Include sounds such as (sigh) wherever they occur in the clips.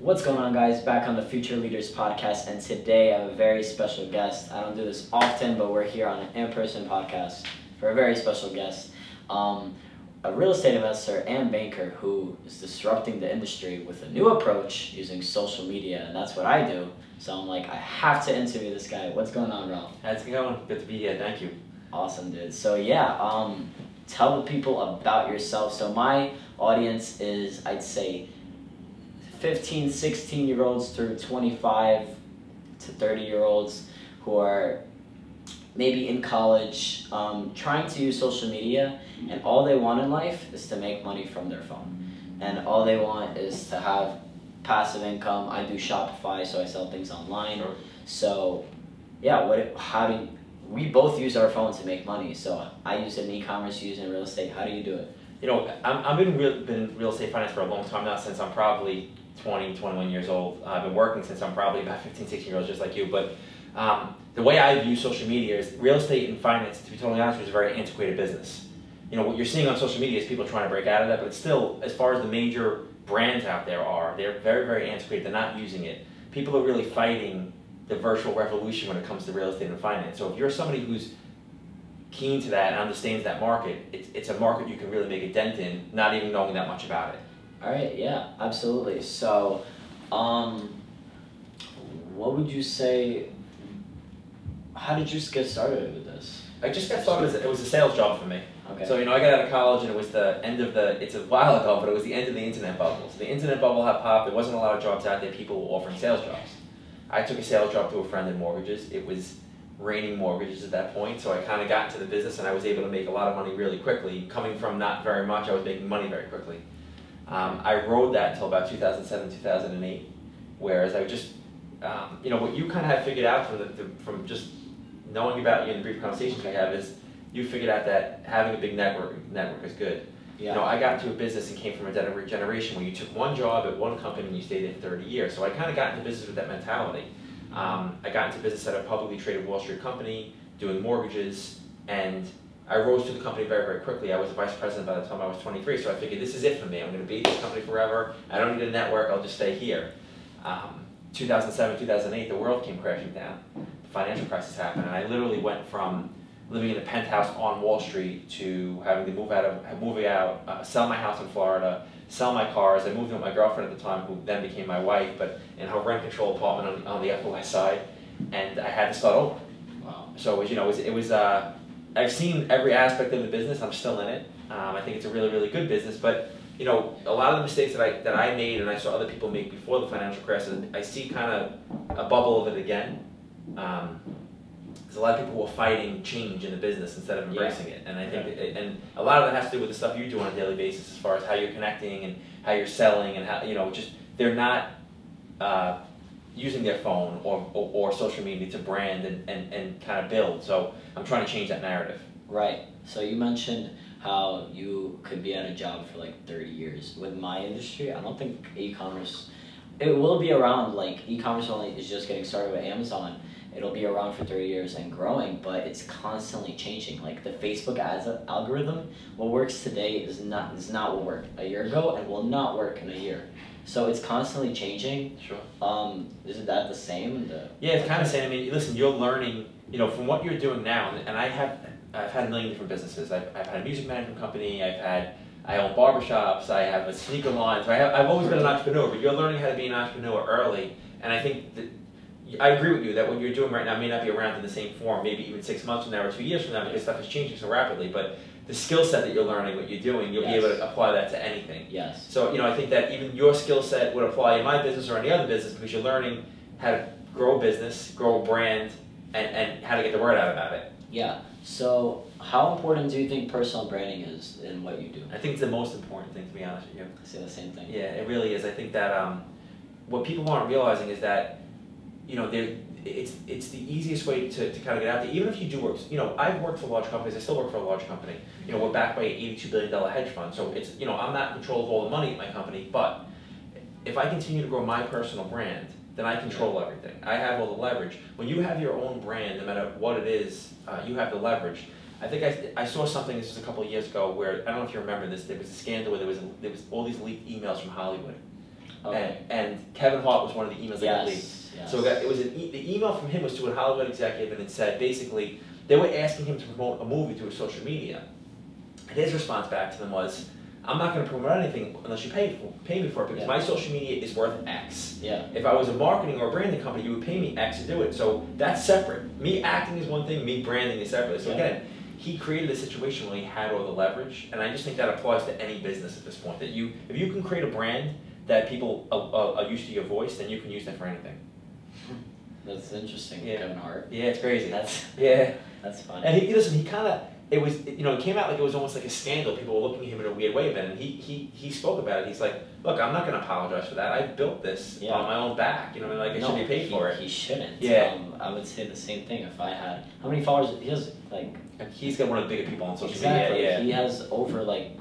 What's going on, guys? Back on the Future Leaders podcast, and today I have a very special guest. I don't do this often, but we're here on an in person podcast for a very special guest. Um, a real estate investor and banker who is disrupting the industry with a new approach using social media, and that's what I do. So I'm like, I have to interview this guy. What's going on, Ralph? How's it going? Good to be here. Thank you. Awesome, dude. So yeah, um, tell the people about yourself. So my audience is, I'd say, 15, 16 year olds through 25 to 30 year olds who are maybe in college, um, trying to use social media, and all they want in life is to make money from their phone. And all they want is to have passive income. I do Shopify, so I sell things online. Sure. So, yeah, what? How do you, we both use our phone to make money? So I use it in e-commerce, you use it in real estate. How do you do it? You know, I'm, I've been real, been in real estate finance for a long time now, since I'm probably 20, 21 years old. Uh, I've been working since I'm probably about (laughs) 15, 16 years old, just like you. But um, the way I view social media is real estate and finance, to be totally honest, is a very antiquated business. You know, what you're seeing on social media is people trying to break out of that, but still, as far as the major brands out there are, they're very, very antiquated. They're not using it. People are really fighting the virtual revolution when it comes to real estate and finance. So if you're somebody who's keen to that and understands that market, it's, it's a market you can really make a dent in, not even knowing that much about it. All right, yeah, absolutely. So, um, what would you say? How did you get started with this? I just got started as a, it was a sales job for me. Okay. So you know, I got out of college and it was the end of the. It's a while ago, but it was the end of the internet bubble. So the internet bubble had popped. There wasn't a lot of jobs out there. People were offering sales jobs. I took a sales job to a friend in mortgages. It was raining mortgages at that point, so I kind of got into the business and I was able to make a lot of money really quickly. Coming from not very much, I was making money very quickly. Um, I rode that until about 2007, 2008. Whereas I just, um, you know, what you kind of have figured out from the, the, from just knowing about you and the brief conversations we have is you figured out that having a big network network is good. yeah. You know, I got into a business and came from a gener- generation where you took one job at one company and you stayed there 30 years. So I kind of got into business with that mentality. Um, I got into business at a publicly traded Wall Street company doing mortgages, and I rose to the company very, very quickly. I was vice president by the time I was 23, so I figured this is it for me. I'm going to be at this company forever. I don't need a network. I'll just stay here. Um, 2007, 2008, the world came crashing down. The financial crisis happened, and I literally went from living in a penthouse on Wall Street to having to move out of moving out, uh, sell my house in Florida, sell my cars. I moved in with my girlfriend at the time, who then became my wife, but in her rent control apartment on, on the Upper West Side, and I had to start over. wow. So it was, you know, it was, it was uh, I've seen every aspect of the business. I'm still in it. Um, I think it's a really, really good business. But you know, a lot of the mistakes that I that I made and I saw other people make before the financial crisis, I see kind of a bubble of it again. Um, there's a lot of people who are fighting change in the business instead of Yeah. embracing it, and I think, it, and a lot of that has to do with the stuff you do on a daily basis, as far as how you're connecting and how you're selling and how you know, just they're not uh, using their phone or, or, or social media to brand and, and, and kind of build. So I'm trying to change that narrative. Right. So you mentioned how you could be at a job for like 30 years. With my industry, I don't think e-commerce it will be around like e-commerce only is just getting started with Amazon. It'll be around for 30 years and growing, but it's constantly changing. Like the Facebook ads algorithm, what works today is not is not what worked a year ago and will not work in a year. So it's constantly changing. Sure. Um, isn't that the same? The Yeah, it's kind of saying. I mean, listen, you're learning. You know, from what you're doing now, and I have, I've had a million different businesses. I've, I've had a music management company. I've had, I own barbershops. I have a sneaker line. So I have, I've always been an entrepreneur. But you're learning how to be an entrepreneur early, and I think that. I agree with you that what you're doing right now may not be around in the same form, maybe even six months from now or two years from now, because stuff is changing so rapidly. But the skill set that you're learning, what you're doing, you'll Yes. be able to apply that to anything. yes. So, you know, I think that even your skill set would apply in my business or any other business because you're learning how to grow a business, grow a brand, and, and how to get the word out about it. Yeah. So how important do you think personal branding is in what you do? I think it's the most important thing, to be honest with you. I say the same thing. Yeah, it really is. I think that um, what people aren't realizing is that, you know, they're, it's it's the easiest way to, to kind of get out there. Even if you do work, you know, I've worked for large companies. I still work for a large company. You know, we're backed by an eighty-two billion dollar hedge fund. So it's you know, I'm not in control of all the money at my company. But if I continue to grow my personal brand, then I control everything. I have all the leverage. When you have your own brand, no matter what it is, uh, you have the leverage. I think I, I saw something this was a couple of years ago where I don't know if you remember this. There was a scandal where there was a, there was all these leaked emails from Hollywood. Okay. And, and Kevin Hart was one of the emails that leaked. So it, got, it was an e- the email from him was to a Hollywood executive, and it said basically they were asking him to promote a movie through his social media. And his response back to them was, "I'm not going to promote anything unless you pay for, pay me for it because Yeah. my social media is worth X. Yeah. If I was a marketing or a branding company, you would pay me X to do it. So that's separate. Me acting is one thing. Me branding is separate. So Yeah. again." He created a situation where he had all the leverage, and I just think that applies to any business at this point. That you, if you can create a brand that people are, are used to your voice, then you can use that for anything. That's interesting. Yeah. Kevin Hart. Yeah, it's crazy. That's (laughs) Yeah, that's funny. and he listen. He kind of it was you know it came out like it was almost like a scandal. People were looking at him in a weird way, but and he he he spoke about it. He's like, look, I'm not going to apologize for that. I built this Yeah. on my own back. You know, what I mean? like I should be paid he, for it. He shouldn't. Yeah. Um, I would say the same thing if I had. How many followers? He has like he's got one of the bigger people on social exactly. media. Yeah, He has over like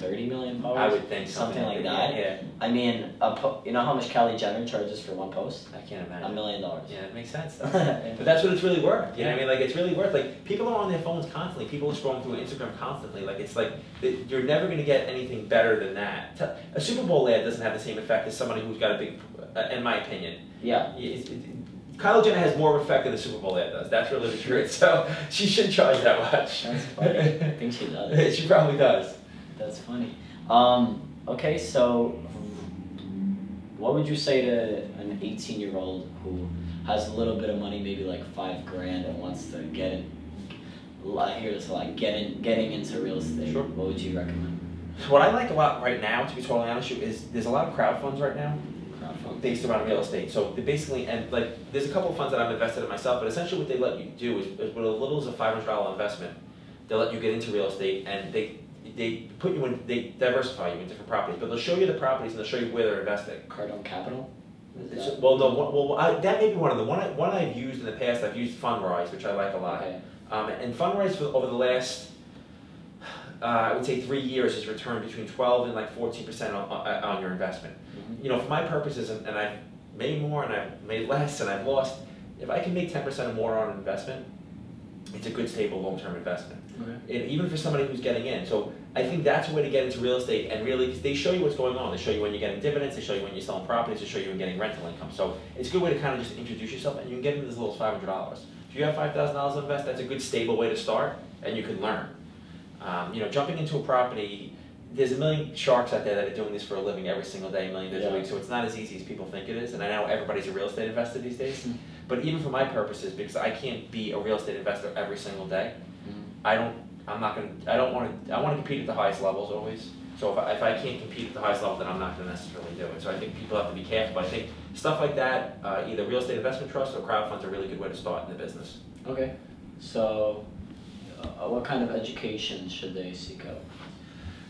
thirty million followers. I would think something, something, like that. Yeah, I mean, a po- you know how much Kylie Jenner charges for one post? I can't imagine. A million dollars. Yeah, it makes sense. (laughs) But that's what it's really worth. You know what I mean? Like it's really worth. Like people are on their phones constantly. People are scrolling through Instagram constantly. Like it's like you're never going to get anything better than that. A Super Bowl ad doesn't have the same effect as somebody who's got a big, uh, in my opinion. Yeah. It- it- Kylie Jenner has more effect than the Super Bowl ad does. That's really the truth. (laughs) So she should charge that much. That's funny. I think she does. (laughs) she probably does. That's funny. Um, okay, so what would you say to an 18 year old who has a little bit of money, maybe like five grand, and wants to get in? I hear this a lot. Get in, getting into real estate. Sure. What would you recommend? What I like a lot right now, to be totally honest with you, is there's a lot of crowd funds right now. Based around real estate. So basically, and like, there's a couple of funds that I'm invested in myself, but essentially what they let you do is, is with a little as a five hundred dollar investment, they let you get into real estate and they they put you in, they diversify you in different properties, but they'll show you the properties and they'll show you where they're investing. Cardone Capital. Is that- well, no, one- well, I, that may be one of the one I, one I've used in the past. I've used Fundrise, which I like a lot. Okay. Um, and Fundrise for, over the last, uh, I would say three years has returned between twelve and like fourteen percent on, on, on your investment Mhm. you know, for my purposes, and, and I've made more and I've made less and I've lost, if I can make ten percent or more on an investment, it's a good, stable, long-term investment. And even for somebody who's getting in. So I think that's a way to get into real estate and really, they show you what's going on. They show you when you're getting dividends, they show you when you're selling properties, they show you when you're getting rental income. So it's a good way to kind of just introduce yourself and you can get into as little as five hundred dollars. If you have five thousand dollars to invest, that's a good, stable way to start and you can learn. Um, you know, jumping into a property, there's a million sharks out there that are doing this for a living every single day, a million days a week. So it's not as easy as people think it is. And I know everybody's a real estate investor these days. Mhm. But even for my purposes, because I can't be a real estate investor every single day. I don't. I'm not gonna. I don't want to. I want to compete at the highest levels always. So if I, if I can't compete at the highest level, then I'm not going to necessarily do it. So I think people have to be careful. But I think stuff like that, uh, either real estate investment trust or crowd funds, are a really good way to start in the business. Okay. So, uh, what kind of education should they seek out?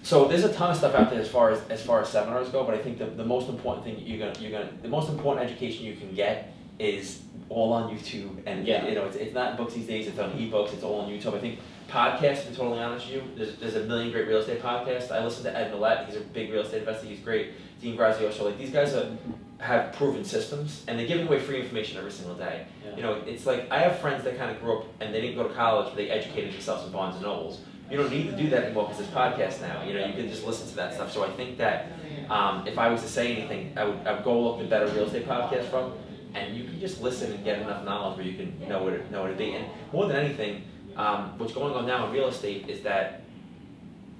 So there's a ton of stuff out there as far as as far as seminars go, but I think the, the most important thing you're gonna you're gonna the most important education you can get is all on YouTube, and Yeah. you know it's, it's not books these days. It's on ebooks. It's all on YouTube. I think podcasts. To be totally honest with you, there's there's a million great real estate podcasts. I listen to Ed Mylett. He's a big real estate investor. He's great. Dean Graziosi. Like these guys are, have proven systems, and they're giving away free information every single day. Yeah. You know, it's like I have friends that kind of grew up and they didn't go to college, but they educated themselves in Barnes and Nobles. You don't need to do that anymore because there's podcasts now. You know, you can just listen to that stuff. So I think that um, if I was to say anything, I would, I would go look at better real estate podcasts from, and you can just listen and get enough knowledge where you can know where to, know where to be. And more than anything, um, what's going on now in real estate is that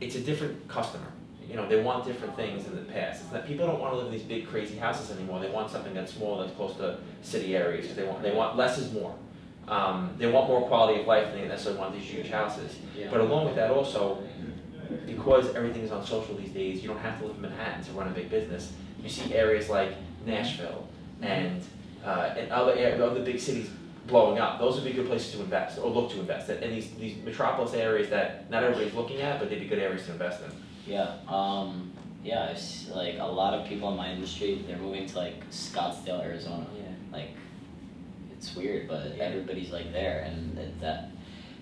it's a different customer. You know, they want different things in the past. It's that people don't want to live in these big crazy houses anymore. They want something that's small, that's close to city areas. 'cause they want they want less is more. Um, they want more quality of life than they necessarily want these huge houses. Yeah. But along with that, also because everything is on social these days, you don't have to live in Manhattan to run a big business. You see areas like Nashville and uh, and other other big cities blowing up. Those would be good places to invest or look to invest in. And these these metropolis areas that not everybody's looking at, but they'd be good areas to invest in. Yeah, um, yeah, it's like a lot of people in my industry, they're moving to like Scottsdale, Arizona. Yeah. Like, it's weird, but Yeah. everybody's like there, and that, that,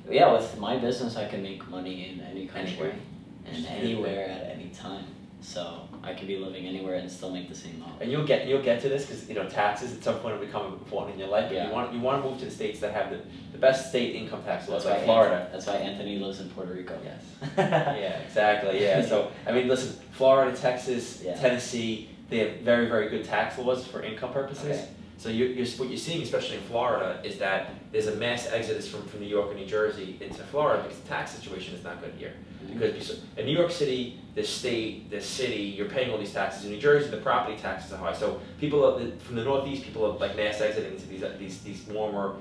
yeah, with my business, I can make money in any country Anywhere. and Just anywhere at any time. So I could be living anywhere and still make the same amount. And you'll get you'll get to this because you know taxes at some point will become important in your life. Yeah. you want you want to move to the states that have the, the best state income tax laws, like Florida. Anthony, that's why Anthony lives in Puerto Rico. Yes. (laughs) yeah, exactly. Yeah. So I mean, listen, Florida, Texas, Yeah. Tennessee, they have very very good tax laws for income purposes. Okay. So you, you're, what you're seeing, especially in Florida, is that there's a mass exodus from, from New York and New Jersey into Florida because the tax situation is not good here. Mm-hmm. Because you in New York City, the state, the city, you're paying all these taxes. In New Jersey, the property taxes are high. So people are, from the Northeast, people are like mass exiting into these uh, these these warmer,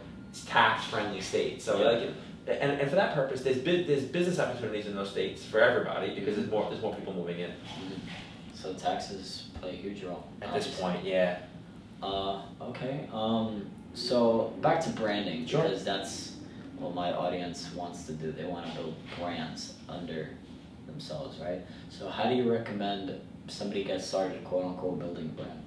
tax-friendly states. So Yeah. like, and, and for that purpose, there's there's business opportunities in those states for everybody because there's mm-hmm. more there's more people moving in mm-hmm. So taxes play a huge role. at this point. Yeah. Uh, okay. Um, so back to branding Sure. because that's what my audience wants to do. They want to build brands under themselves, right? So how do you recommend somebody get started, quote unquote, building a brand?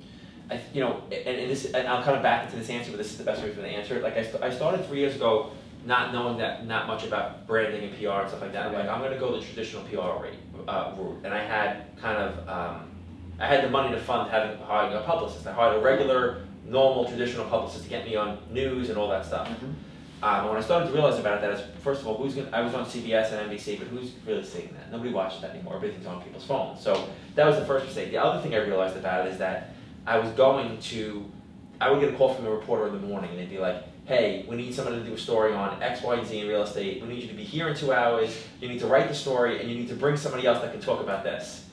I, you know, and, and this, and I'll kind of back into this answer, but this is the best way for me to answer it. Like I, st- I started three years ago, not knowing that not much about branding and PR and stuff like that. I'm like, I'm gonna go the traditional PR rate, uh, route, and I had kind of, um, I had the money to fund having hiring a publicist. I hired a regular, normal, traditional publicist to get me on news and all that stuff. Um, and when I started to realize about that, is first of all, who's gonna, I was on CBS and NBC, but who's really seeing that? Nobody watches that anymore. Everything's on people's phones. So that was the first mistake. The other thing I realized about it is that I was going to, I would get a call from a reporter in the morning, and they'd be like, "Hey, we need someone to do a story on X, Y, and Z in real estate. We need you to be here in two hours. You need to write the story, and you need to bring somebody else that can talk about this."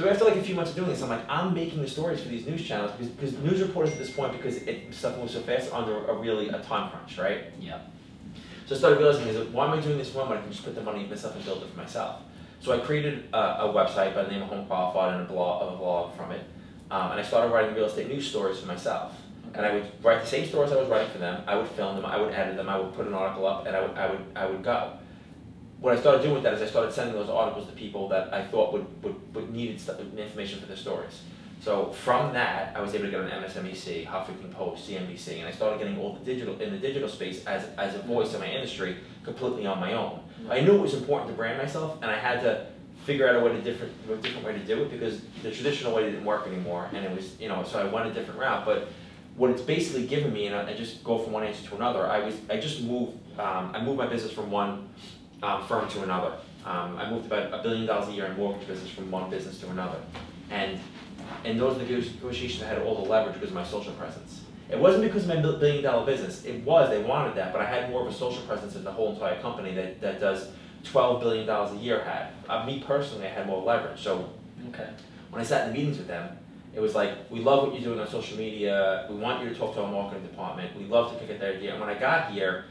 So after like a few months of doing this, I'm like, I'm making the stories for these news channels because, because news reporters at this point, because it, stuff moves so fast, are under a really a time crunch, right? Yeah. So I started realizing is why am I doing this for when I can just put the money in myself and build it for myself? So I created a, a website by the name of Home Qualified and a blog, a blog from it, um, and I started writing real estate news stories for myself. And I would write the same stories I was writing for them. I would film them. I would edit them. I would put an article up, and I would I would I would go. What I started doing with that is I started sending those articles to people that I thought would would, would needed information for their stories. So from that, I was able to get on MSNBC, Huffington Post, CNBC, and I started getting all the digital in the digital space as as a voice in my industry, completely on my own. I knew it was important to brand myself, and I had to figure out a way to different a different way to do it because the traditional way didn't work anymore, and it was you know so I went a different route. But what it's basically given me, and I, I just go from one answer to another. I was I just moved um, I moved my business from one um, firm to another. Um, I moved about a billion dollars a year in mortgage business from one business to another, and in those negotiations I had all the leverage because of my social presence. It wasn't because of my billion dollar business. It was they wanted that, but I had more of a social presence than the whole entire company that, that does twelve billion dollars a year had. Uh, me personally, I had more leverage. So Okay. when I sat in the meetings with them, it was like, we love what you're doing on social media. We want you to talk to our marketing department. We love to pick at their idea. And when I got here,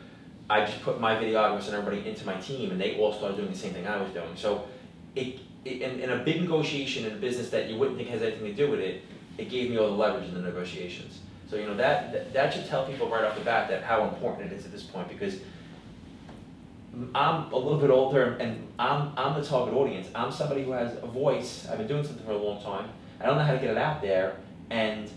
I just put my videographers and everybody into my team, and they all started doing the same thing I was doing. So, it, it in, in a big negotiation in a business that you wouldn't think has anything to do with it, it gave me all the leverage in the negotiations. So you know that that, that should tell people right off the bat that how important it is at this point because I'm a little bit older and I'm, I'm the target audience. I'm somebody who has a voice. I've been doing something for a long time. I don't know how to get it out there, and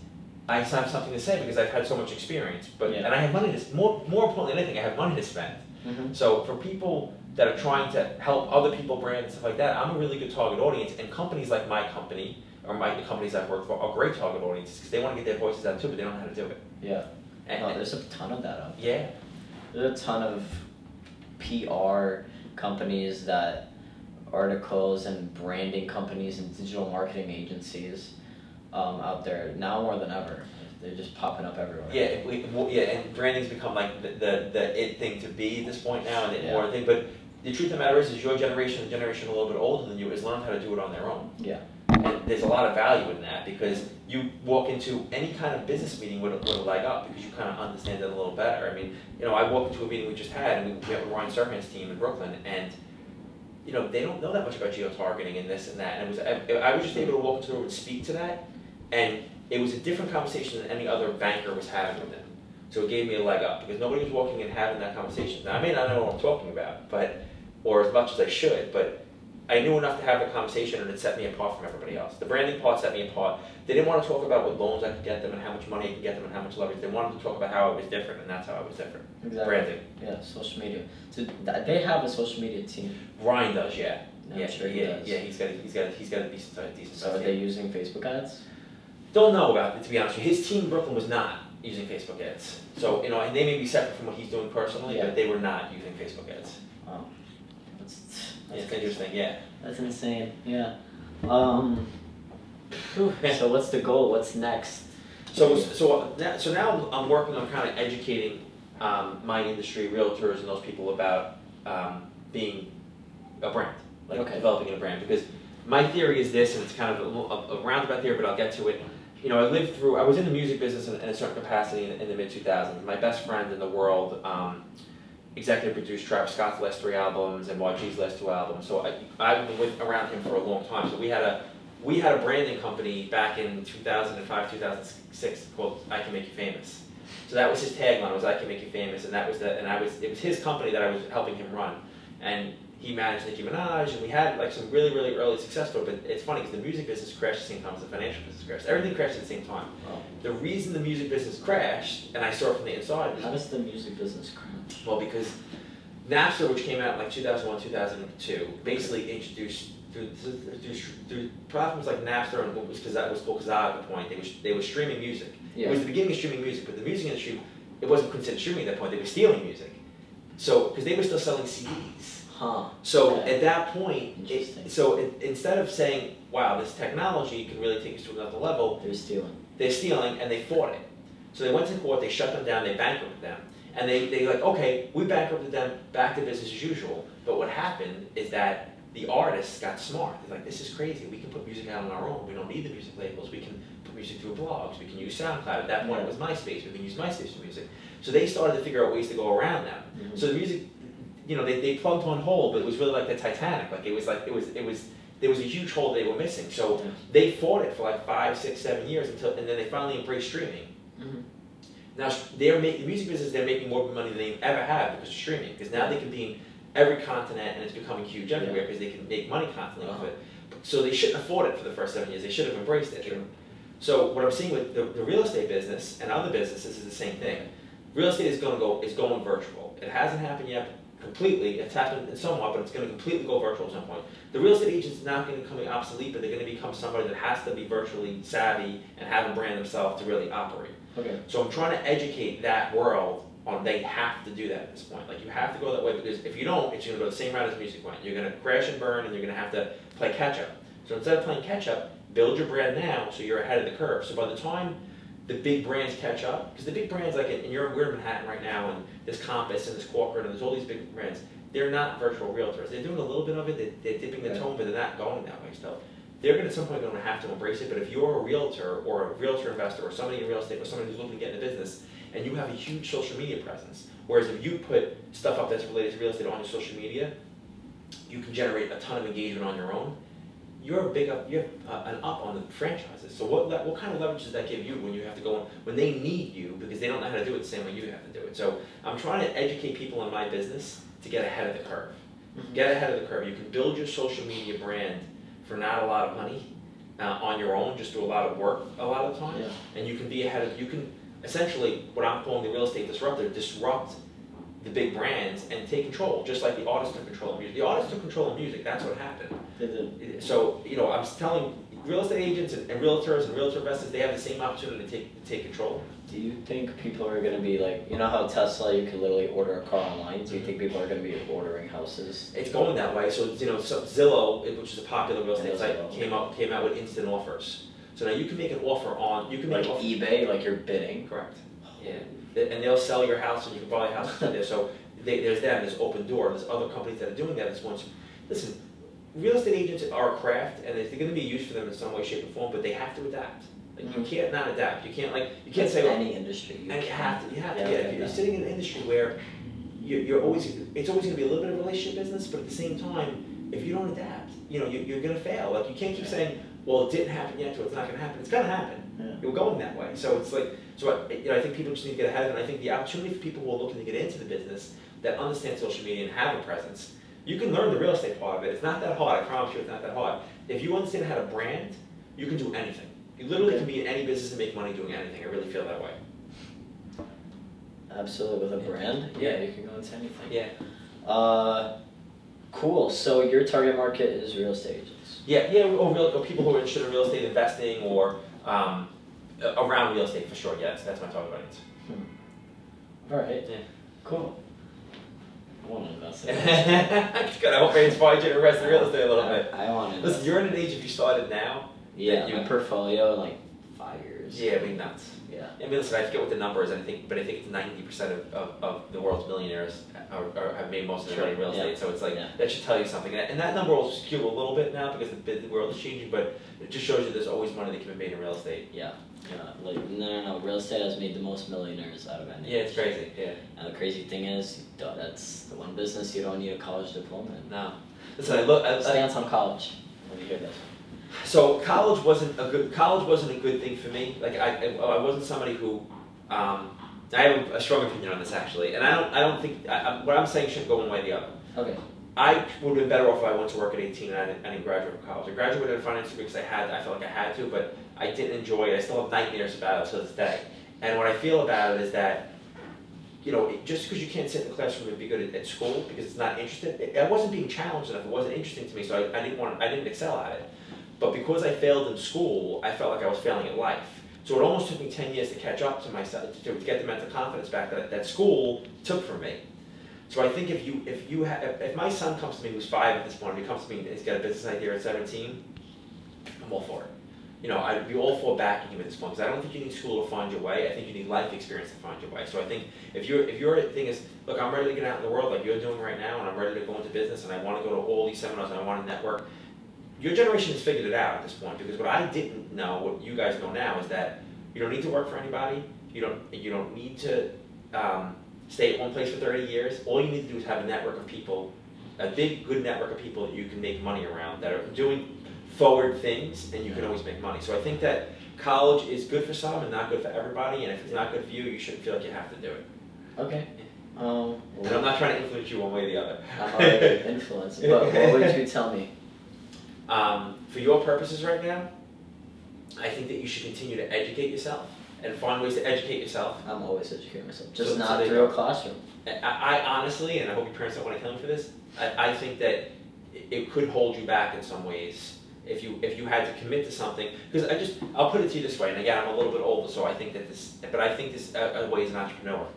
I have something to say because I've had so much experience. But Yeah. and I have money to more more importantly than anything, I have money to spend. Mm-hmm. So for people that are trying to help other people brand and stuff like that, I'm a really good target audience. And companies like my company or my the companies I've worked for are great target audiences because they want to get their voices out too, but they don't know how to do it. Yeah. And, and- there's a ton of that out there. yeah, There's a ton of PR companies that articles and branding companies and digital marketing agencies um, out there now more than ever. They're just popping up everywhere. Yeah, it- we, well, yeah, and branding's become like the, the, the it thing to be at this point now, and the Yeah. more thing. But the truth of the matter is, is your generation, the generation a little bit older than you, has learned how to do it on their own. Yeah. And there's a lot of value in that because you walk into any kind of business meeting with a, with a leg up because you kind of understand it a little better. I mean, you know, I walked into a meeting we just had, and we met with Ryan Serhant's team in Brooklyn, and you know, they don't know that much about geo targeting and this and that. And it was I, I was just able to walk into room and speak to that, and it was a different conversation than any other banker was having with them. So it gave me a leg up because nobody was walking and having that conversation. Now I may not know what I'm talking about, but or as much as I should, but I knew enough to have the conversation and it set me apart from everybody else. The branding part set me apart. They didn't want to talk about what loans I could get them and how much money I could get them and how much leverage. They wanted to talk about how I was different, and that's how I was different. Exactly. Branding. Yeah, social media. So they have a social media team. Ryan does, yeah. I'm yeah, sure he yeah, does. yeah. He's got, a, he's got, he's got a decent, decent. So are they team. using Facebook ads? Don't know about it to be honest. with you. His team in Brooklyn was not using Facebook ads. So you know, and they may be separate from what he's doing personally, Yeah. but they were not using Facebook ads. Oh, that's, that's it's interesting. Yeah. That's insane. Yeah. Um, so what's the goal? What's next? So so that, so now I'm working on kind of educating um, my industry, realtors, and those people about um, being a brand, like Okay. developing a brand. Because my theory is this, and it's kind of a, a, a roundabout theory, but I'll get to it. You know, I lived through. I was in the music business in, in a certain capacity in, in the mid 2000s. My best friend in the world. Um, Executive produced Travis Scott's last three albums and YG's last two albums, so I, I've been around him for a long time. So we had a we had a branding company back in 2005, 2006 called I Can Make You Famous. So that was his tagline was I Can Make You Famous, and that was the and I was it was his company that I was helping him run, and he managed Nicki Minaj, and we had like some really really early success story. But it's funny because the music business crashed at the same time as the financial business crashed. Everything crashed at the same time. Wow. The reason the music business crashed, and I saw it from the inside, How does the music business crash? well, because Napster, which came out in like 2001, 2002, basically introduced through, through, through, through platforms like Napster and what was because that was called Kazaa at the point. They were they were streaming music. It was the beginning of streaming music, but the music industry it wasn't considered streaming at that point. They were stealing music. So because they were still selling CDs. Huh. So Okay. at that point, it, so it, instead of saying, "Wow, this technology can really take us to another level," They're stealing. they're stealing and they fought it. So they went to court, they shut them down, they bankrupted them. And they, they like, okay, we bankrupted them, back to business as usual. But what happened is that the artists got smart. They're like, this is crazy. We can put music out on our own. We don't need the music labels. We can put music through blogs. We can use SoundCloud. At that point, it was MySpace. We can use MySpace for music. So they started to figure out ways to go around them. Mhm. So the music, you know, they, they plugged one hole, but it was really like the Titanic. Like it was like it was it was there was a huge hole they were missing. So Yeah. they fought it for like five, six, seven years until, and then they finally embraced streaming. Mhm. Now they're making the music business. They're making more money than they ever have because of streaming. Because now they can be in every continent, and it's becoming huge everywhere because they can make money constantly off Uh-huh. it. So they shouldn't afford it for the first seven years. They should have embraced it. So what I'm seeing with the, the real estate business and other businesses is the same thing. Real estate is going to go is going virtual. It hasn't happened yet completely. It's happened somewhat, but it's going to completely go virtual at some point. The real estate agent is not going to become obsolete, but they're going to become somebody that has to be virtually savvy and have a brand themselves to really operate. Okay. So I'm trying to educate that world on they have to do that at this point. Like you have to go that way because if you don't, it's going to go the same route as music went. You're going to crash and burn, and you're going to have to play catch up. So instead of playing catch up, build your brand now so you're ahead of the curve. So by the time the big brands catch up, because the big brands like in you're we're in Manhattan right now, and there's Compass and there's Corcoran and there's all these big brands. They're not virtual realtors. They're doing a little bit of it. They're, they're dipping the Right. toe, but they're not going that way still. They're going to at some point going to have to embrace it. But if you're a realtor or a realtor investor or somebody in real estate or somebody who's looking to get in the business, and you have a huge social media presence, whereas if you put stuff up that's related to real estate on your social media, you can generate a ton of engagement on your own. You're a big up, you're uh, an up on the franchises. So what what kind of leverage does that give you when you have to go in, when they need you because they don't know how to do it the same way you have to do it. So I'm trying to educate people in my business to get ahead of the curve. Mhm. Get ahead of the curve. You can build your social media brand for not a lot of money uh, on your own, just do a lot of work a lot of time, Yeah. and you can be ahead of. You can essentially what I'm calling the real estate disruptor disrupt the big brands and take control, just like the artists took control of music. The artists took control of music. That's what happened. They did. So you know, I'm telling real estate agents and, and realtors and realtor investors, they have the same opportunity to take to take control. Do you think people are gonna be like, you know how Tesla, you can literally order a car online? Do you mm-hmm. think people are gonna be ordering houses? It's going that way. So you know, so Zillow, which is a popular real estate site, came out came out with instant offers. So now you can make an offer on you can Like make an offer. eBay, like you're bidding. Correct. Yeah. And they'll sell your house and you can buy a house there. So they, there's them, there's Opendoor, there's other companies that are doing that. It's once, listen, real estate agents are a craft and they're gonna be used for them in some way, shape or form, but they have to adapt. Like you Mhm. can't not adapt. You can't like, you can't say, well, any industry. You and you have to. You have to. Yeah, yeah. If you're sitting in an industry where you're, you're always, it's always gonna be a little bit of a relationship business, but at the same time, if you don't adapt, you know, you, you're gonna fail. Like you can't keep Yeah. saying, well, it didn't happen yet, so it's not gonna happen. It's gonna happen. Yeah. You're going that way. So it's like, so I, you know, I think people just need to get ahead of it. And I think the opportunity for people who are looking to get into the business that understand social media and have a presence, you can learn the real estate part of it. It's not that hard. I promise you, it's not that hard. If you understand how to brand, you can do anything. You literally can be in any business and make money doing anything. I really feel that way. Absolutely, with a brand, yeah, you can go into anything. Yeah. Uh, cool. So your target market is real estate agents. Yeah, yeah, or, real, or people who are interested in real estate investing or um, around real estate for sure. Yeah, that's, that's my target audience. All right. Yeah. Cool. I want to invest in (laughs) Good. I hope I inspired you to invest in real estate a little bit. I, I want to. Listen, you're in an age if you started now, Yeah, you- my portfolio like Yeah, I mean nuts. Yeah. I mean, listen, I forget what the number is, I think, but I think it's ninety percent of, of, of the world's millionaires are, are, have made most of their money in real estate. So it's like Yeah. that should tell you something, and that number will skew a little bit now because the, the world is changing. But it just shows you there's always money that can be made in real estate. Yeah. Yeah. Like no, no, no. Real estate has made the most millionaires out of any. Yeah, it's crazy. Yeah. And the crazy thing is, that's the one business you don't need a college diploma in. No. Listen, I look. I, I, Stance on college. When you hear this. So college wasn't a good college wasn't a good thing for me. Like I, I wasn't somebody who. Um, I have a strong opinion on this actually, and I don't. I don't think I, I, what I'm saying should go one way or the other. Okay. I would have been better off if I went to work at 18 and I didn't, I didn't graduate from college. I graduated in finance because I had. I felt like I had to, but I didn't enjoy it. I still have nightmares about it to this day. And what I feel about it is that. You know, it- just because you can't sit in the classroom and be good at, at school because it's not interesting, it, I wasn't being challenged enough. It wasn't interesting to me, so I, I didn't want. I didn't excel at it. But because I failed in school, I felt like I was failing at life. So it almost took me 10 years to catch up to myself, to, to get the mental confidence back that, that school took from me. So I think if you, if you ha- if, my son comes to me who's five at this point, he comes to me and he's got a business idea at 17, I'm all for it. You know, I'd be all for backing him at this point because I don't think you need school to find your way. I think you need life experience to find your way. So I think if your if your thing is, look, I'm ready to get out in the world like you're doing right now, and I'm ready to go into business, and I want to go to all these seminars, and I want to network. Your generation has figured it out at this point because what I didn't know, what you guys know now, is that you don't need to work for anybody. You don't you don't need to um, stay at one place for 30 years. All you need to do is have a network of people, a big good network of people that you can make money around that are doing forward things, and you can always make money. So I think that college is good for some and not good for everybody. And if it's not good for you, you shouldn't feel like you have to do it. Okay. Um. And I'm not trying to influence you one way or the other. I'm already (laughs) influenced. But what would you tell me? Um, for your purposes right now, I think that you should continue to educate yourself and find ways to educate yourself. I'm always educating myself, just So- so not you through a classroom. I, I honestly, and I hope your parents don't want to kill me for this, I, I think that it- could hold you back in some ways if you if you had to commit to something. Because I just I'll put it to you this way, and again I'm a little bit older, so I think that this, but I think this uh, uh, way as an entrepreneur.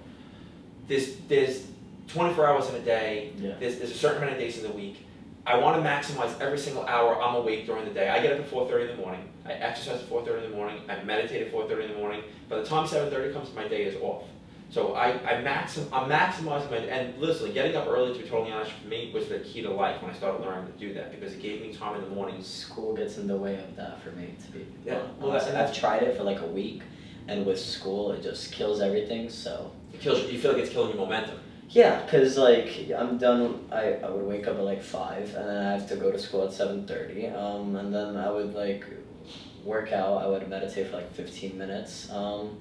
There's there's 24 hours in a day. Yeah. There's, there's a certain amount of days in the week. I want to maximize every single hour I'm awake during the day. I get up at 4:30 in the morning. I exercise at 4:30 in the morning. I meditate at 4:30 in the morning. By the time 7:30 comes, my day is off. So I, I maxim, I'm maximizing my, and listen, getting up early, to be totally honest, for me, was the key to life when I started learning to do that, because it gave me time in the morning. School gets in the way of that for me, to be Yeah, well, that- and I've tried it for like a week, and with school, it just kills everything. So It kills, you feel like it's killing your momentum. Yeah, cause like I'm done. I, I would wake up at like five, and then I have to go to school at seven thirty. Um, and then I would like work out. I would meditate for like fifteen minutes. Um,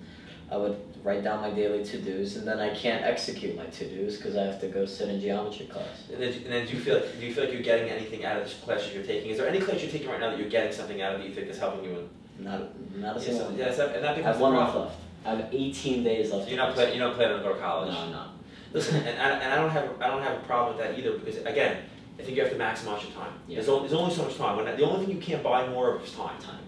I would write down my daily to dos, and then I can't execute my to dos because I have to go sit in geometry class. And then, and then do you feel like, do you feel like you're getting anything out of the classes you're taking? Is there any class you're taking right now that you're getting something out of that you think is helping you in? Not not a Yeah, single so- one. yeah, so- and that I becomes have one month left. I have 18 days left. So you're not you're not planning to go to college? No, I'm not. Listen, and, and, and I don't have I don't have a problem with that either because again, I think you have to maximize your time. Yeah. There's, only, there's only so much time. When the only thing you can't buy more of is time. Time.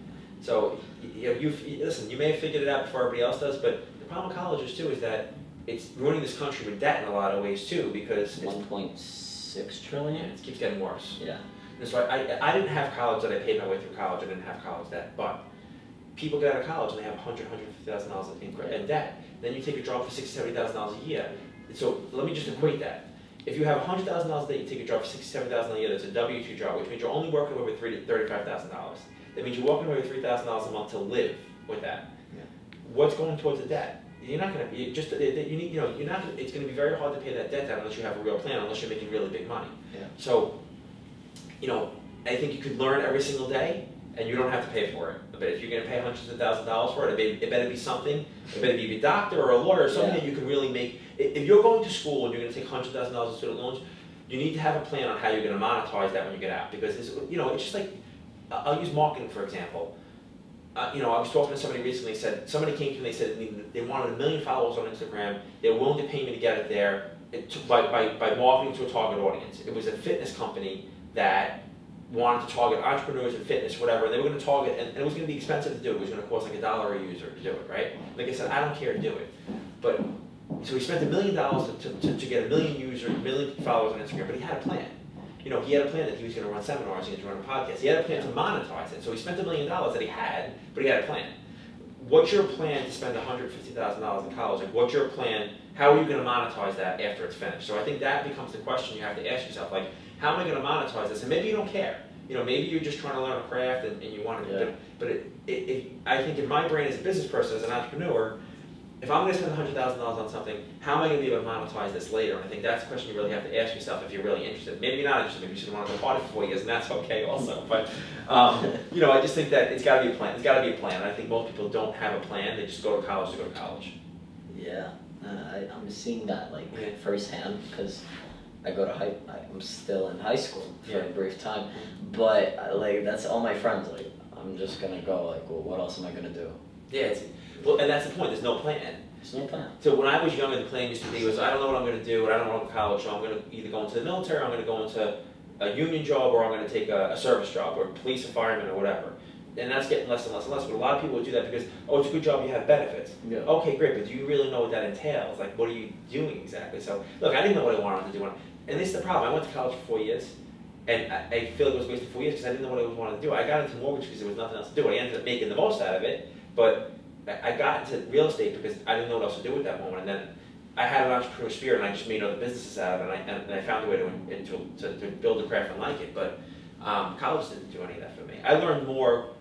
So you know, you you- listen. You may have figured it out before everybody else does, but the problem with colleges too is that it's ruining this country with debt in a lot of ways too because one point six trillion. yeah, it keeps getting worse. Yeah. And so I, I, I didn't have college that I paid my way through college. I didn't have college debt, but people get out of college and they have 100, 150,000 dollars in, cre- in debt. Then you take a job for 60, 70,000 dollars a year. So let me just equate that. If you have 100,000 dollars a day, you take a job for 60, 70,000 a year. That's a W two job, which means you're only working away with three to 35,000 dollars. That means you're walking away with 3,000 dollars a month to live with that. Yeah. What's going towards the debt? You're not going to be just you need you know you're not. It's going to be very hard to pay that debt down unless you have a real plan, unless you're making really big money. Yeah. So, you know, I think you could learn every single day, and you don't have to pay for it. But if you're going to pay hundreds of thousands of dollars for it, it, better be something. It better be a doctor or a lawyer, or something Yeah. that you can really make. If you're going to school and you're going to take hundred thousand dollars in student loans, you need to have a plan on how you're going to monetize that when you get out. Because it's, you know, it's just like I'll use marketing for example. Uh, you know, I was talking to somebody recently. Said somebody came to me. They said they- wanted a million followers on Instagram. They were willing to pay me to get it there it took, by, by, by marketing to a target audience. It was a fitness company that wanted to target entrepreneurs and fitness, whatever. And they were going to target, and, it was going to be expensive to do. It was going to cost like a dollar a user to do it, right? Like I said, I don't care to do it, but so he spent a million dollars to, to, to get a million users, a million followers on Instagram, but he had a plan. you know, he had a plan that he was gonna run seminars, he was gonna run a podcast, he had a plan to monetize it, so he spent a million dollars that he had, but he had a plan. What's your plan to spend hundred fifty thousand dollars in college, like, what's your plan, how are you gonna monetize that after it's finished? So I think that becomes the question you have to ask yourself, like, how am I gonna monetize this, and maybe you don't care, you know, maybe you're just trying to learn a craft and, and you want to, Yeah. but, but it, it, it, I think in my brain as a business person, as an entrepreneur, if I'm gonna spend hundred thousand dollars on something, how am I gonna be able to monetize this later? And I think that's a question you really have to ask yourself if you're really interested. Maybe you're not interested, maybe you should want to go party for four years, and that's okay also. But, um, (laughs) you know, I just think that it's gotta be a plan, it's gotta be a plan. And I think most people don't have a plan, they just go to college to go to college. Yeah, uh, I, I'm seeing that like Yeah. firsthand because I go to high. I'm still in high school for Yeah. a brief time, but uh, like that's all my friends. Like I'm just gonna go. Like, well, what else am I gonna do? Yeah, it's, well, and that's the point, there's no plan. There's no plan. So when I was younger, the plan used to be was I don't know what I'm going to do, and I don't want to go to college, so I'm going to either go into the military, or I'm going to go into a union job, or I'm going to take a, a service job, or police or fireman, or whatever. And that's getting less and less and less. But a lot of people would do that because oh, it's a good job, you have benefits. Yeah. Okay, great, but do you really know what that entails? Like, what are you doing exactly? So look, I didn't know what I wanted to do, and this is the problem. I went to college for four years. And I, I feel like it was wasted four years because I didn't know what I wanted to do. I got into mortgage because there was nothing else to do. I ended up making the most out of it, but I got into real estate because I didn't know what else to do at that moment. And then I had an entrepreneur spirit, and I just made other businesses out of it. And I, and I found a way to, into, to, to build a craft and like it. But um, college didn't do any of that for me. I learned more.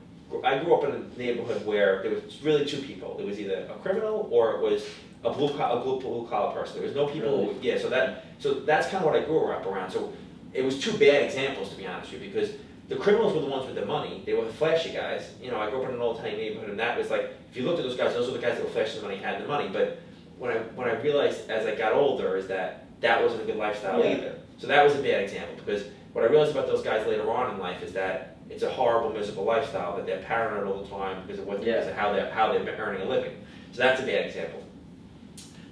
I grew up in a neighborhood where there was really two people. It was either a criminal or it was a blue collar, a blue, blue collar person. There was no people. Who, yeah, so that so that's kind of what I grew up around. So it was two bad examples to be honest with you because the criminals were the ones with the money. They were the flashy guys. You know, I grew up in an old tiny neighborhood, and that was like, if you looked at those guys, those were the guys that were flashing the money, had the money. But when I when I realized as I got older is that that wasn't a good lifestyle Yeah. either. So that was a bad example because what I realized about those guys later on in life is that it's a horrible, miserable lifestyle. That they're paranoid all the time because of what Yeah. because of how they how they're earning a living. So that's a bad example.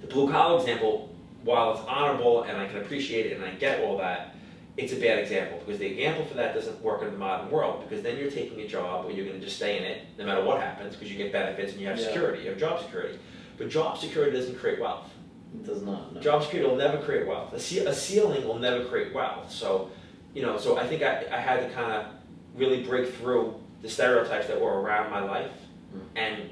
The blue collar example, while it's honorable and I can appreciate it and I get all that, it's a bad example because the example for that doesn't work in the modern world because then you're taking a job where you're going to just stay in it no matter what happens because you get benefits and you have Yeah. security, you have job security. But job security doesn't create wealth. It does not. No. Job security will never create wealth. A, ce- a ceiling will never create wealth. So, you know, so I think I, I had to kind of really break through the stereotypes that were around my life Mm. and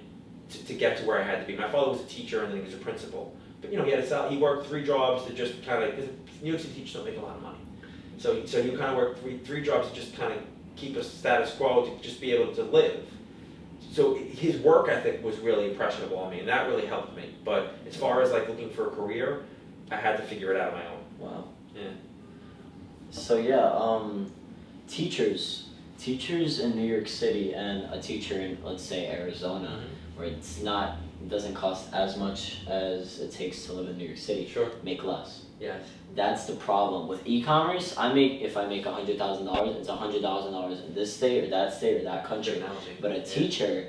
to, to get to where I had to be. My father was a teacher and then he was a principal. But, you know, he had a sal- he worked three jobs to just kind of, New York City teachers don't make a lot of money. So, so you kind of work three, three jobs to just kind of keep a status quo, to just be able to live. So his work ethic was really impressionable on me, and that really helped me. But as far as like looking for a career, I had to figure it out on my own. Wow. Yeah. So yeah, um, teachers, teachers in New York City and a teacher in let's say Arizona, where it's not, it doesn't cost as much as it takes to live in New York City, Sure. make less. Yes. That's the problem with e-commerce. I make if I make a hundred thousand dollars, it's a hundred thousand dollars in this state or that state or that country. Technology. But a teacher,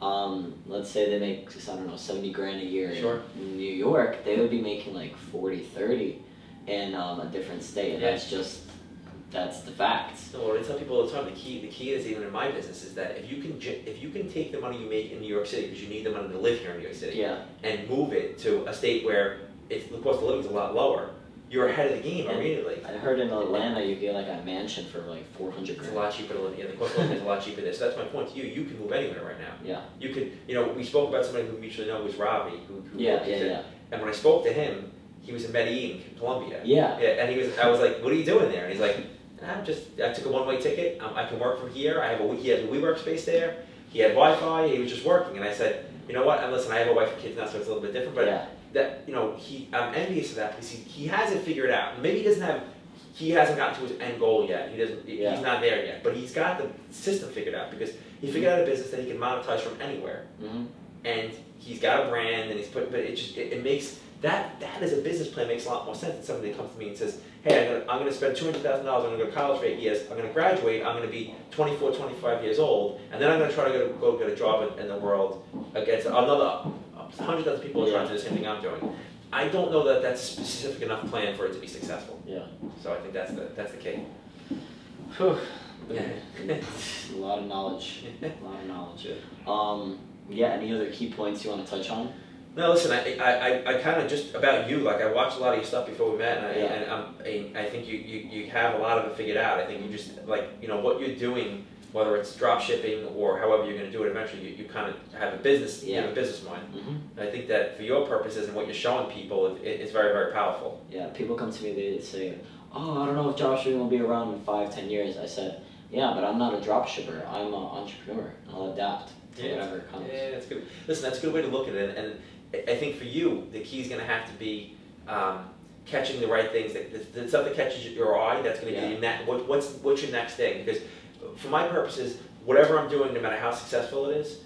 um, let's say they make I don't know seventy grand a year Sure. in New York, they would be making like 40, 30 in um, a different state, and Yeah. that's just that's the facts. No, what I tell people all the time, the key, the key is even in my business is that if you can, if you can take the money you make in New York City because you need the money to live here in New York City, Yeah, and move it to a state where it's, the cost of living is a lot lower, you're ahead of the game And- immediately. I heard in Atlanta you get like a mansion for like four hundred It's a lot cheaper to live. Yeah, the cost of living is a lot cheaper there. So that's my point to you. You can move anywhere right now. Yeah, You could, you know, we spoke about somebody who we mutually know was Robbie, who, who yeah, yeah, yeah, And when I spoke to him, he was in Medellin, Colombia. yeah. Yeah, and he was. I was like, "What are you doing there?" And he's like, "I'm just. I took a one-way ticket. Um, I can work from here. I have a. He has a WeWork space there. He had Wi-Fi. He was just working." And I said, "You know what? And listen, I have a wife and kids now, so it's a little bit different. But yeah, that, you know, he. I'm envious of that because he, he has it figured out. Maybe he doesn't have. He hasn't gotten to his end goal yet. He doesn't. Yeah. He's not there yet. But he's got the system figured out because he figured out a business that he can monetize from anywhere." hmm and he's got a brand and he's put but it just it, it makes that that as a business plan makes a lot more sense than somebody that comes to me and says hey i'm gonna, I'm gonna spend $200000 i'm gonna go to college for eight years i'm gonna graduate i'm gonna be 24 25 years old and then i'm gonna try to go, go get a job in, in the world against another 100000 people trying to do the same thing i'm doing i don't know that that's a specific enough plan for it to be successful yeah. so i think that's the that's the key Whew. a lot of knowledge. (laughs) A lot of knowledge. Um, yeah. Any other key points you want to touch on? No, listen, I, I, I, I kind of just about you. Like I watched a lot of your stuff before we met, and I, Yeah. and um, I, I think you, you, you have a lot of it figured out. I think you just like you know what you're doing, whether it's drop shipping or however you're going to do it. Eventually, you, you kind of have a business, you have a business mind. hmm And I think that for your purposes and what you're showing people, it, it, it's very very powerful. Yeah, people come to me, they say, oh, I don't know if dropshipping will be around in five, ten years. I said, yeah, but I'm not a drop dropshipper. I'm an entrepreneur. I'll adapt to Yeah, whatever comes. Yeah, that's good. Listen, that's a good way to look at it. And I- think for you, the key is going to have to be um, catching the right things. That the, the stuff that catches your eye. That's going to Yeah. be your next. What, what's what's your next thing? Because for my purposes, whatever I'm doing, no matter how successful it is,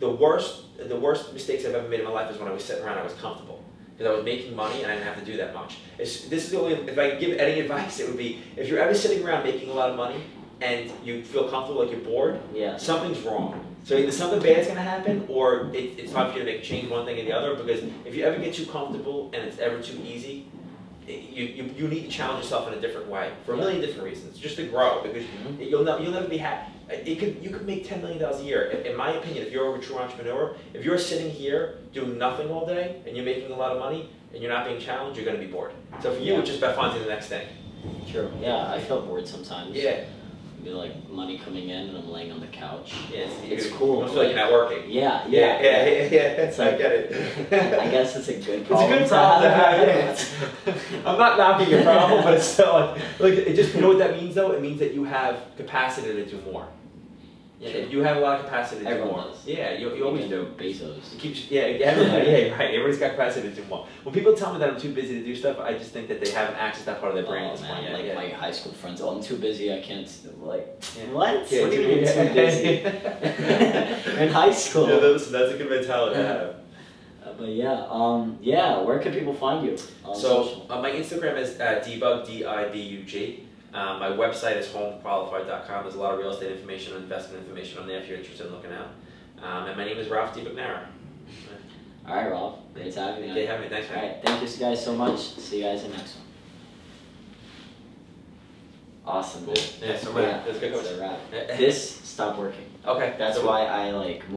the worst the worst mistakes I've ever made in my life is when I was sitting around. I was comfortable because I was making money and I didn't have to do that much. It's, this is the only. If I could give any (laughs) advice, it would be if you're ever sitting around making a lot of money and you feel comfortable, like you're bored Yeah. something's wrong. So either something bad's gonna happen, or it, it's time for you to make change one thing or the other. Because if you ever get too comfortable and it's ever too easy, it, you, you you need to challenge yourself in a different way for a million different reasons, just to grow. Because Mhm. you'll never you'll never be happy. It could you could make ten million dollars a year. In, in my opinion, if you're a true entrepreneur, if you're sitting here doing nothing all day and you're making a lot of money and you're not being challenged, you're gonna be bored. So for you, Yeah. it's just about finding the next thing. True. Yeah, I feel bored sometimes. Yeah, like money coming in and I'm laying on the couch. yeah. It's you- cool, feel like you're not working. Yeah, Yeah, yeah. yeah, yeah, yeah. It's I get it. I guess it's a good (laughs) It's a good problem to have. yeah. (laughs) I'm not knocking your problem, but it's still like, like it just you know what that means though. It means that you have capacity to do more. Yeah, Sure. you have a lot of capacity to do Everyone more. does. Yeah, you, you always do. Even Bezos. It keeps yeah, yeah, everybody, (laughs) yeah, right. Everybody's got capacity to do more. When people tell me that I'm too busy to do stuff, I just think that they haven't accessed that part of their brain at Oh this man, point yet. like yeah. my high school friends. Oh, I'm too busy. I can't. Like Yeah. what? Yeah, what do you too- mean yeah. too busy? (laughs) (laughs) In high school. Yeah, that's, that's a good mentality to have. Uh, but yeah, um, yeah. Where can people find you? On So social? uh, my Instagram is uh, dibug d i b u g. Um, my website is homequalified.com. There's a lot of real estate information and investment information on there if you're interested in looking out. Um, and my name is Ralph DiBugnara. All right, Rob. Great to have you. man. They have me. Thanks, All right, thank you guys so much. See you guys in the next one. Awesome. Cool. Yeah, so Yeah, that's good. a wrap. (laughs) This stopped working. Okay, That's so- why I like